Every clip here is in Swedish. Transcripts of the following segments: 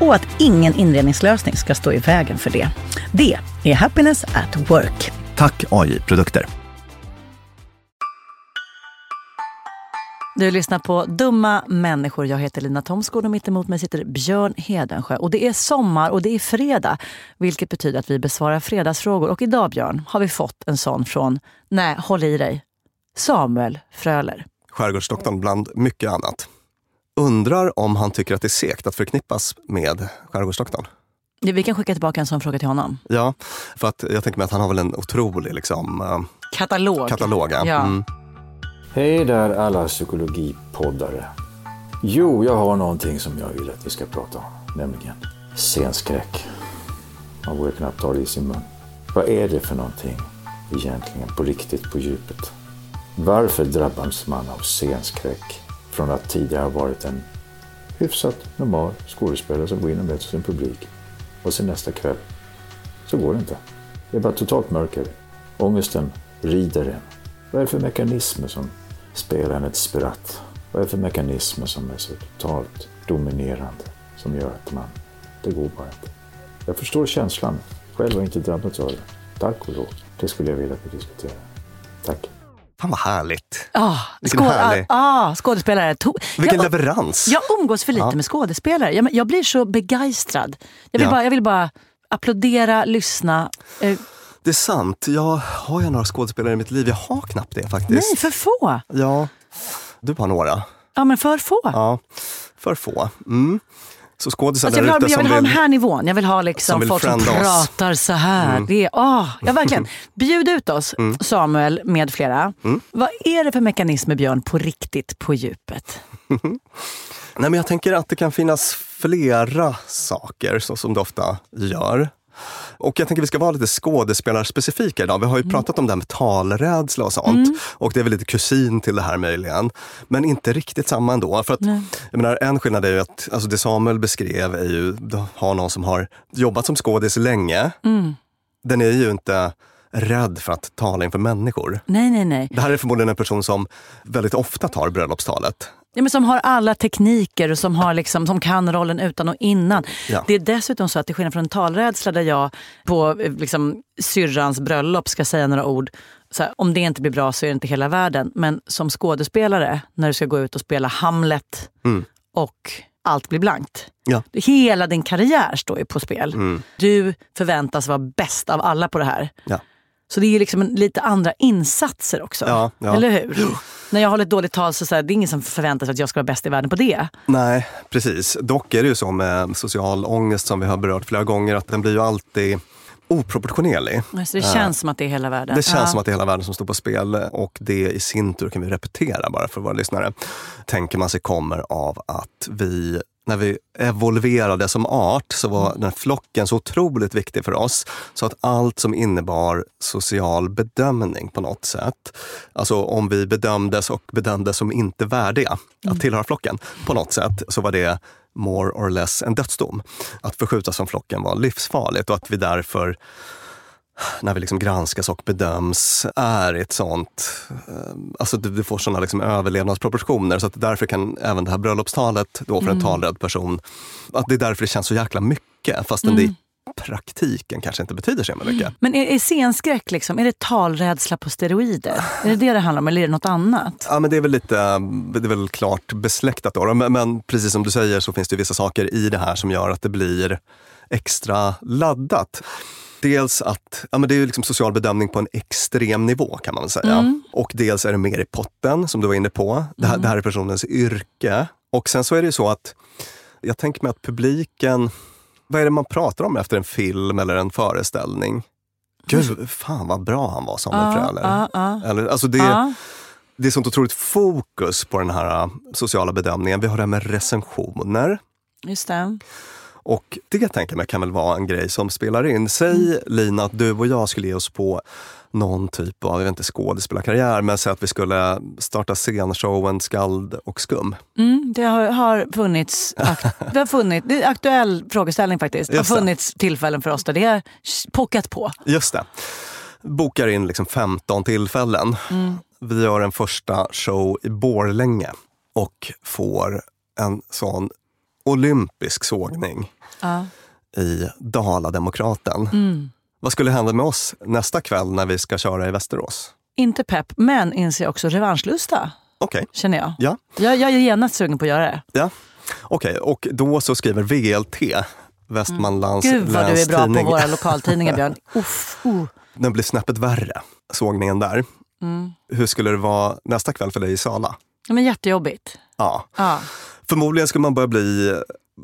och att ingen inredningslösning ska stå i vägen för det. Det är Happiness at Work. Tack AI Produkter. Du lyssnar på Dumma människor. Jag heter Lina Thomsgård och mitt emot mig sitter Björn Hedensjö. Och det är sommar och det är fredag, vilket betyder att vi besvarar fredagsfrågor. Och idag, Björn, har vi fått en sån från, nej, håll i dig, Samuel Fröler. Skärgårdsdoktorn bland mycket annat. Undrar om han tycker att det är segt att förknippas med Skärgårdsdoktorn. Vi kan skicka tillbaka en sån fråga till honom. Ja, för att jag tänker mig att han har väl en otrolig liksom, eh, Katalog. katalog. ja. Ja. Mm. Hej där alla psykologipoddare. Jo, jag har någonting som jag vill att vi ska prata om, nämligen scenskräck. Man vågar knappt ta det i sin mun. Vad är det för någonting egentligen på riktigt, på djupet? Varför drabbas man av scenskräck från att tidigare ha varit en hyfsat normal skådespelare som går in och möter sin publik och sen nästa kväll så går det inte. Det är bara totalt mörker. Ångesten rider en. Vad är det för mekanismer som spelar en ett spratt? Vad är det för mekanismer som är så totalt dominerande som gör att man... Det går bara inte. Jag förstår känslan. Själv har jag inte drabbats av det. Tack och lov. Det skulle jag vilja att vi diskuterar. Tack. Fan vad härligt. Ah, Vilken skå- härlig- ah, skådespelare. To- Vilken jag, leverans. jag umgås för lite Ja. med skådespelare. Jag, jag blir så begeistrad. Jag vill, Ja. bara, jag vill bara applådera, lyssna. Eh, Det är sant. Jag har ju några skådespelare i mitt liv. Jag har knappt det faktiskt. nej, för få. Ja, du har några. Ja, men för få. Ja, för få. Mm. Så skådisar Alltså jag vill, där ha, ute jag som vill ha den här nivån. Jag vill ha liksom som folk som frienda oss. pratar så här. Det är, ah, ja, verkligen. Bjud ut oss, Samuel med flera. Vad är det för mekanismer, Björn, på riktigt, på djupet? Nej, men jag tänker att det kan finnas flera saker, så som det ofta gör. Och jag tänker att vi ska vara lite skådespelarspecifika idag. Vi har ju pratat om det här med talrädsla och sånt. Och det är väl lite kusin till det här möjligen. Men inte riktigt samma ändå. För att, jag menar, en skillnad är ju att alltså det Samuel beskrev är ju, du har någon som har jobbat som skådis länge. Den är ju inte rädd för att tala inför människor. Nej, nej, nej. Det här är förmodligen en person som väldigt ofta tar bröllopstalet. Ja, men som har alla tekniker och som, har liksom, som kan rollen utan och innan. Ja. Det är dessutom så att till skillnad från en talrädsla där jag på eh, liksom, syrrans bröllop ska säga några ord. Så här, om det inte blir bra så är det inte hela världen. Men som skådespelare, när du ska gå ut och spela Hamlet Mm. och allt blir blankt. Ja. Hela din karriär står ju på spel. Mm. Du förväntas vara bäst av alla på det här. Ja. Så det är liksom en, lite andra insatser också. Ja. Eller hur? När jag håller ett dåligt tal så, så här, det är ingen som förväntar sig att jag ska vara bäst i världen på det. Nej, precis. Dock är det ju så med social ångest som vi har berört flera gånger att den blir ju alltid oproportionerlig. Så det känns som att det är hela världen. Det känns ja. som att det är hela världen som står på spel och det i sin tur kan vi repetera bara för våra lyssnare. Tänker man sig kommer av att vi när vi evolverade som art så var den här flocken så otroligt viktig för oss. Så att allt som innebar social bedömning på något sätt, alltså om vi bedömdes och bedömdes som inte värdiga att tillhöra flocken på något sätt, så var det more or less en dödsdom. Att förskjutas från flocken var livsfarligt och att vi därför när vi liksom granskas och bedöms är ett sånt, eh, alltså du, du får sådana liksom överlevnadsproportioner så att därför kan även det här bröllopstalet då för en talrädd person, att det är därför det känns så jäkla mycket fastän det i praktiken kanske inte betyder så mycket. Men är, är scenskräck liksom, är det talrädsla på steroider? Är det det det handlar om eller är det något annat? Ja, men det är väl lite, det är väl klart besläktat då. Men, men precis som du säger så finns det vissa saker i det här som gör att det blir extra laddat. Dels att ja, men det är ju liksom social bedömning på en extrem nivå kan man säga. Och dels är det mer i potten som du var inne på. Det här, det här är personens yrke. Och sen så är det ju så att jag tänker mig att publiken, vad är det man pratar om efter en film eller en föreställning? Gud, fan vad bra han var Samuel Fröler. ja, ja. Eller, alltså det, Ja. det är sånt otroligt fokus på den här äh, sociala bedömningen. Vi har det här med recensioner. Just det. Och det tänker jag mig kan väl vara en grej som spelar in. Säg Lina att du och jag skulle ge oss på någon typ av, jag vet inte, skådespelarkarriär, men säg att vi skulle starta scenshowen Skald och skum. Mm, det har, har funnits, det har funnits, det är en aktuell frågeställning faktiskt. Det har funnits tillfällen för oss där det har pockat på. Just det. Bokar in liksom 15 tillfällen. Vi gör en första show i Borlänge och får en sån olympisk sågning Ja. i Dala-Demokraten. Vad skulle hända med oss nästa kväll när vi ska köra i Västerås? Inte pepp, men inser också revanschlusta, Okej, känner jag. ja. Jag, jag är genast sugen på att göra det. ja. Okej, och då så skriver VLT, Västmanlands Gud vad du är bra på våra lokaltidningar Björn. Uff, uh. Den blir snäppet värre, sågningen där. Mm. Hur skulle det vara nästa kväll för dig i Sala? Ja, Men jättejobbigt. Ja. Ja. Förmodligen skulle man börja bli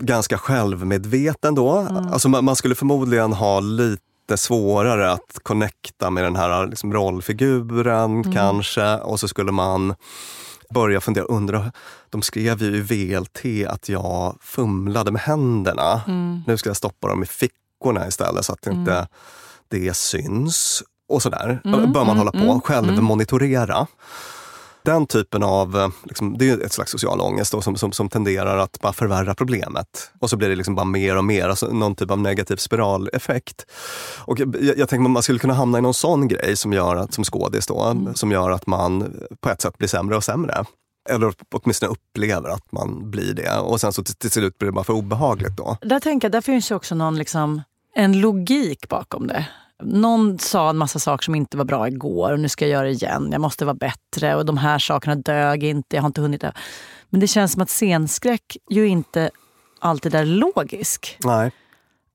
ganska självmedveten då. Mm. Alltså man, man skulle förmodligen ha lite svårare att connecta med den här liksom rollfiguren Mm. kanske. Och så skulle man börja fundera, undra, de skrev ju i VLT att jag fumlade med händerna. Mm. Nu ska jag stoppa dem i fickorna istället så att inte det syns. Och sådär. Mm, Bör man hålla på, självmonitorera. Den typen av, eh, liksom, det är ett slags social ångest då, som, som, som tenderar att bara förvärra problemet. Och så blir det liksom bara mer och mer, alltså någon typ av negativ spiraleffekt. Och jag, jag tänker att man skulle kunna hamna i någon sån grej som gör att, som skådis då, Mm. som gör att man på ett sätt blir sämre och sämre. Eller åtminstone upplever att man blir det. Och sen så till, till slut blir det bara för obehagligt då. Där tänker jag, där finns ju också någon liksom, en logik bakom det. Någon sa en massa saker som inte var bra igår och nu ska jag göra det igen. Jag måste vara bättre och de här sakerna dög inte. Jag har inte hunnit. det. Men det känns som att scenskräck ju inte alltid är logisk. Nej.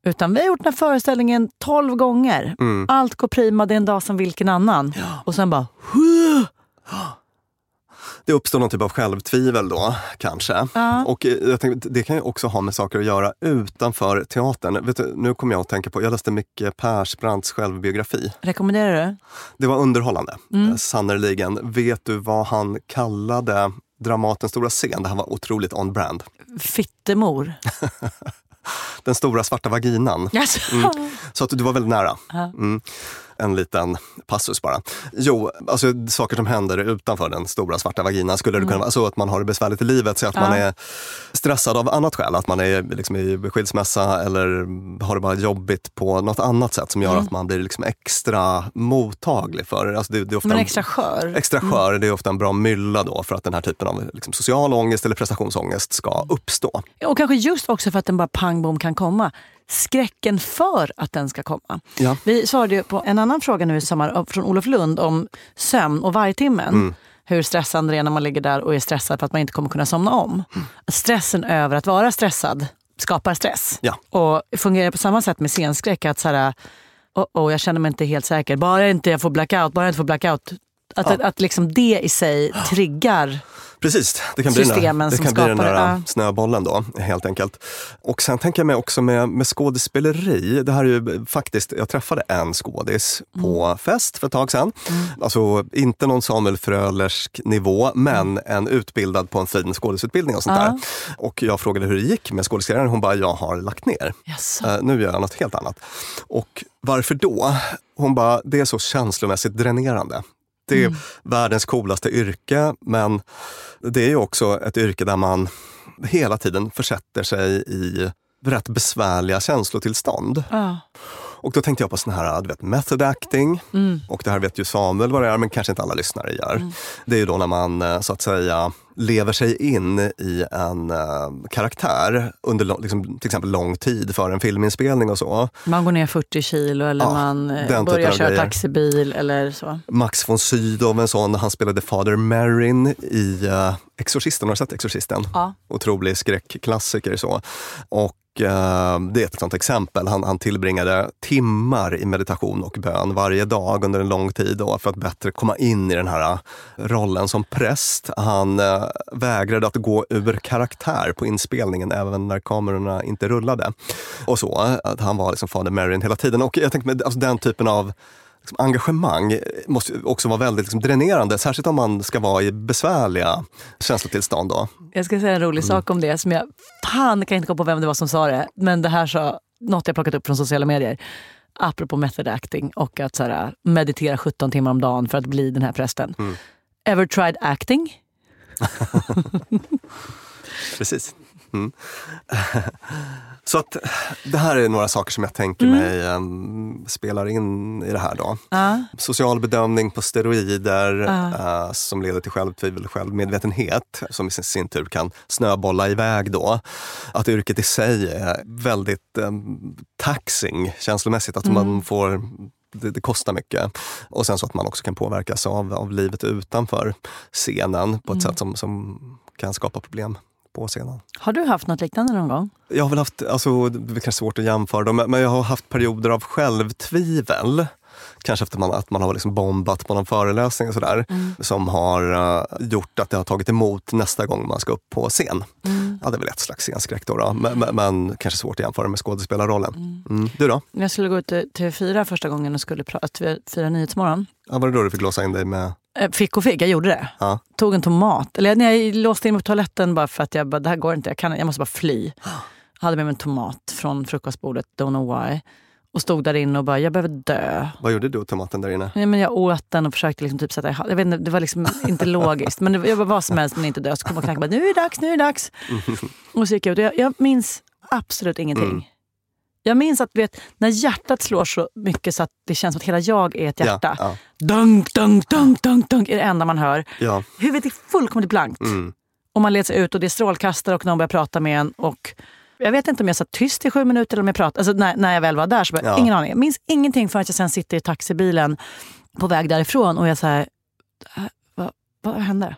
Utan vi har gjort den här föreställningen 12 gånger. Mm. Allt går prima, det är en dag som vilken annan. Och sen bara... Det uppstår någon typ av självtvivel då, kanske. Ja. Och eh, jag tänkte, det kan ju också ha med saker att göra utanför teatern. Vet du, nu kommer jag att tänka på, jag läste Micke Persbrandts självbiografi. Rekommenderar du? Det var underhållande, Mm. mm. sannerligen. Vet du vad han kallade Dramatens stora scen? Det här var otroligt on-brand. Fittemor. Den stora svarta vaginan. Yes. Mm. Så att du var väldigt nära. Mm. En liten passus bara. Jo, alltså saker som händer utanför den stora svarta vaginan skulle det kunna vara så att man har det besvärligt i livet, så att man Mm. Ja. är stressad av annat skäl. Att man är liksom i skilsmässa eller har det bara jobbigt på något annat sätt som gör Mm. att man blir liksom extra mottaglig för alltså det. Det är ofta en- extra skör. Extra skör, det är ofta en bra mylla då för att den här typen av liksom, social ångest eller prestationsångest ska uppstå. Och kanske just också för att den bara pang bom kan komma. Skräcken för att den ska komma. Ja. Vi svarade ju på en annan fråga nu i sommar från Olof Lund om sömn och vargtimmen. Mm. Hur stressande det är när man ligger där och är stressad för att man inte kommer kunna somna om. Stressen över att vara stressad skapar stress. Ja. Och fungerar på samma sätt med scenskräck. Att så här, oh, oh, jag känner mig inte helt säker. Bara inte jag får blackout, bara jag inte får blackout. Att, att, att liksom det i sig triggar. Precis, det kan bli den där, det kan bli den där det, ja. snöbollen då, helt enkelt. Och sen tänker jag mig också med, med skådespeleri. Det här är ju faktiskt, jag träffade en skådis på Mm. fest för ett tag sedan. Alltså inte någon Samuel Frölersk nivå, men en utbildad på en fin skådisutbildning och sånt där. Och jag frågade hur det gick med skådeskarriären. Hon bara, jag har lagt ner. Jaså. Eh, nu gör jag något helt annat. Och varför då? Hon bara, det är så känslomässigt dränerande. Det är världens coolaste yrke, men det är ju också ett yrke där man hela tiden försätter sig i rätt besvärliga känslotillstånd. Ja. Och då tänkte jag på sån här du vet, method acting. Mm. Och det här vet ju Samuel vad det är, men kanske inte alla lyssnare gör. Det är ju då när man eh, så att säga lever sig in i en eh, karaktär under liksom, till exempel lång tid för en filminspelning och så. Man går ner 40 kilo eller Ja, man eh, börjar köra grejer. taxibil eller så. Max von Sydow, en sån, han spelade Father Merrin i uh, Exorcisten. Har du sett Exorcisten? Ja. Otrolig skräckklassiker. Så. Och det är ett sånt exempel. Han, han tillbringade timmar i meditation och bön varje dag under en lång tid då, för att bättre komma in i den här rollen som präst. Han vägrade att gå ur karaktär på inspelningen även när kamerorna inte rullade. Och så, att han var liksom Fader Merrin hela tiden. Och jag tänker, alltså, den typen av liksom, engagemang måste också vara väldigt liksom, dränerande, särskilt om man ska vara i besvärliga känslotillstånd. Då. Jag ska säga en Mm. rolig sak om det som jag fan kan inte komma på vem det var som sa det. Men det här sa något jag plockat upp från sociala medier. Apropå method acting och att så meditera 17 timmar om dagen för att bli den här prästen. Mm. Ever tried acting? Precis. Mm. Så att det här är några saker som jag tänker Mm. mig em, spelar in i det här. då. Ja. Social bedömning på steroider Ja. eh, som leder till självtvivel och självmedvetenhet som i sin, sin tur kan snöbolla iväg då. Att yrket i sig är väldigt um, taxing känslomässigt, att man får det, det kostar mycket. Och sen så att man också kan påverkas av, av livet utanför scenen på ett sätt som, som kan skapa problem på scenen. Har du haft något liknande någon gång? Jag har väl haft, alltså, det är kanske svårt att jämföra dem, men jag har haft perioder av självtvivel. Kanske efter man, att man har liksom bombat på någon föreläsning och sådär. Som har eh, gjort att det har tagit emot nästa gång man ska upp på scen. Ja, det är väl ett slags scenskräck då. då. Men, men, men kanske svårt att jämföra med skådespelarrollen. Mm. Du då? Jag skulle gå ut till TV4 första gången och skulle prata, fira Nyhetsmorgon. Ja, var det då du fick låsa in dig med... Eh, Fick och fick, jag gjorde det. Ja. Tog en tomat. Eller när jag låste in mig på toaletten bara för att jag bara, det här går inte, jag, kan, jag måste bara fly. Jag hade med mig en tomat från frukostbordet, don't know why. Och stod där inne och bara, jag behöver dö. Vad gjorde du åt tomaten där inne? Nej, men jag åt den och försökte liksom typ sätta i. Jag vet inte, Det var liksom inte logiskt. Men det jag var vad som helst men inte dö. Så kom och knackade bara, nu är det dags, nu är det dags. Och så gick jag ut. Jag, jag minns absolut ingenting. Mm. Jag minns att vet, när hjärtat slår så mycket så att det känns som att hela jag är ett hjärta. Ja, Dunk, dunk, dunk, dunk, dunk är det enda man hör. ja. Huvudet är fullkomligt blankt. Mm. Och man leds ut och det är strålkastare och någon börjar prata med en. Och jag vet inte om jag satt tyst i sju minuter eller om jag pratade. Alltså när, när jag väl var där så bara, Ja. ingen aning. Jag minns ingenting förrän jag sen sitter i taxibilen på väg därifrån och jag säger vad, vad hände?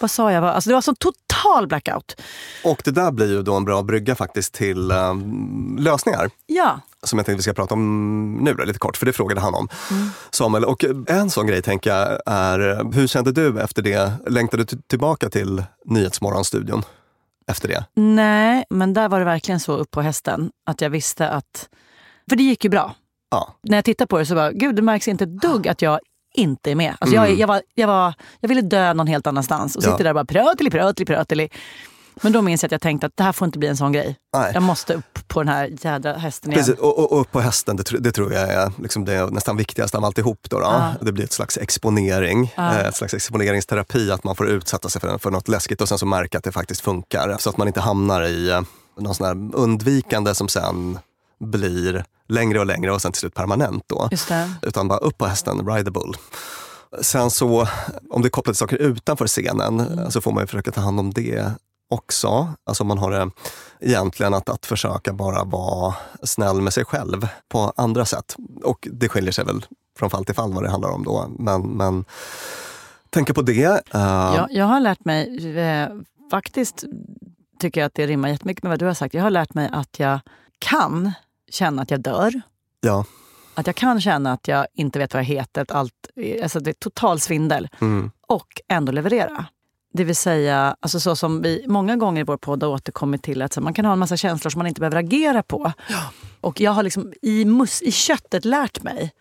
Vad sa jag? Alltså det var så total blackout. Och det där blir ju då en bra brygga faktiskt till ehm, lösningar. Ja, som jag tänkte vi ska prata om nu då, lite kort, för det frågade han om. Samuel, och en sån grej tänker jag är, hur kände du efter det? Längtade du tillbaka till Nyhetsmorgonstudion efter det? nej, men där var det verkligen så upp på hästen att jag visste att... För det gick ju bra. Ja. När jag tittar på det så bara, gud det märks inte ett dugg att jag inte är med. Alltså jag, Mm. jag, var, jag, var, jag ville dö någon helt annanstans och Ja. sitter där och bara pröteli, pröteli, pröteli. Men då minns jag att jag tänkte att det här får inte bli en sån grej. Nej. Jag måste upp på den här jädra hästen igen. Precis, och, och, och upp på hästen, det, det tror jag är liksom det nästan viktigaste av alltihop. Då, då. Ja. Det blir ett slags exponering, Ja. eh, ett slags exponeringsterapi, att man får utsätta sig för, för något läskigt och sen så märka att det faktiskt funkar. Så att man inte hamnar i eh, någon sån här undvikande som sen blir längre och längre och sen till slut permanent. Då. Utan bara upp på hästen, ride the bull. Sen så, om det är kopplat till saker utanför scenen, Mm. så får man ju försöka ta hand om det också. Alltså man har det egentligen att, att försöka bara vara snäll med sig själv på andra sätt. Och det skiljer sig väl från fall till fall vad det handlar om då. Men, men tänka på det. eh, Jag, jag har lärt mig, eh, faktiskt tycker jag att det rimmar jättemycket med vad du har sagt. Jag har lärt mig att jag kan känna att jag dör. ja. Att jag kan känna att jag inte vet vad jag heter, att allt, alltså det är total svindel. Mm, Och ändå leverera. Det vill säga, alltså så som vi många gånger i vår podd har återkommit till, att man kan ha en massa känslor som man inte behöver agera på. Och jag har liksom i, mus, i köttet lärt mig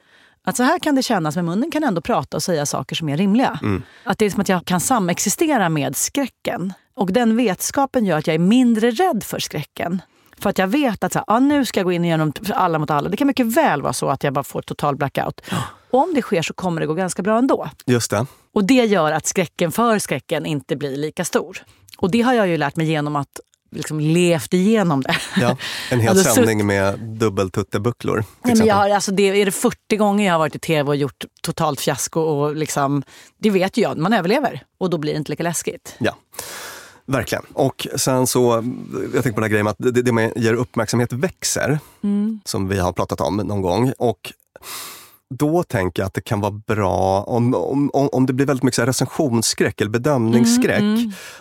att så här kan det kännas, men munnen kan ändå prata och säga saker som är rimliga. Att det är som att jag kan samexistera med skräcken. Och den vetskapen gör att jag är mindre rädd för skräcken. För att jag vet att så här, ah, nu ska jag gå in igenom alla mot alla. Det kan mycket väl vara så att jag bara får total blackout. Om det sker så kommer det gå ganska bra ändå. just det. Och det gör att skräcken för skräcken inte blir lika stor. Och det har jag ju lärt mig genom att liksom levt igenom det. Ja. En hel Alltså, sändning med dubbeltuttebucklor. till Nej, men exempel. jag har, alltså det är det 40 gånger jag har varit i tv och gjort totalt fiasko. Och liksom, det vet ju jag, man överlever. Och då blir det inte lika läskigt. Ja, verkligen. Och sen så, jag tänker på den här grejen att det, det man ger uppmärksamhet växer, som vi har pratat om någon gång. Och då tänker jag att det kan vara bra om, om, om det blir väldigt mycket så recensionsskräck eller bedömningsskräck.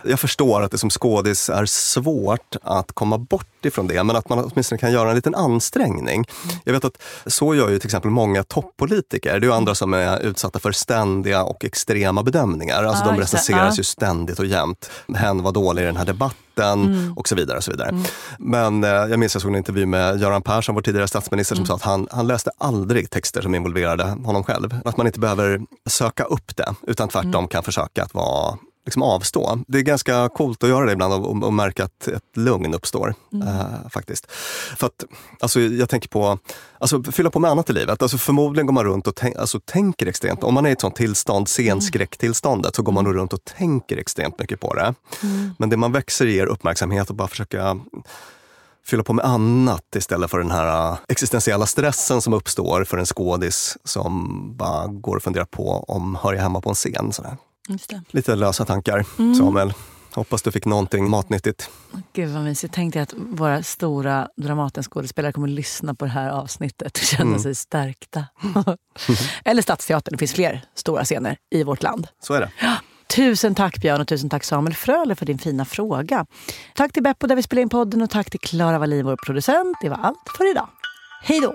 Jag förstår att det som skådis är svårt att komma bort ifrån det, men att man åtminstone kan göra en liten ansträngning. Jag vet att så gör ju till exempel många toppolitiker. Det är andra som är utsatta för ständiga och extrema bedömningar. Alltså Ja, de recenseras Ja. ju ständigt och jämt. Hen var dålig i den här debatten Mm. och så vidare. och så vidare. Men eh, jag minns jag såg en intervju med Göran Persson, vår tidigare statsminister, Mm. som sa att han, han läste aldrig texter som involverade honom själv. Att man inte behöver söka upp det, utan tvärtom Mm. kan försöka att vara liksom avstå. Det är ganska coolt att göra det ibland och, och, och märka att ett lugn uppstår. Mm. eh, faktiskt. För att, alltså, jag tänker på, alltså, fylla på med annat i livet. Alltså, förmodligen går man runt och tänk, alltså, tänker extremt. Om man är i ett sånt tillstånd, scenskräcktillståndet, så går man nog runt och tänker extremt mycket på det. Men det man växer i är uppmärksamhet och bara försöka fylla på med annat istället för den här äh, existentiella stressen som uppstår för en skådis som bara går och funderar på om hör jag hemma på en scen. Sådär. Lite lösa tankar, Samuel. Hoppas du fick någonting matnyttigt. Gud vad mysigt. Tänk dig att våra stora Dramatenskådespelare kommer att lyssna på det här avsnittet och känna Mm. sig stärkta. Eller Stadsteatern, det finns fler stora scener i vårt land. Så är det. Tusen tack Björn och tusen tack Samuel Fröler för din fina fråga. Tack till Beppo där vi spelar in podden och tack till Klara Wallin, vår producent. Det var allt för idag. Hej då!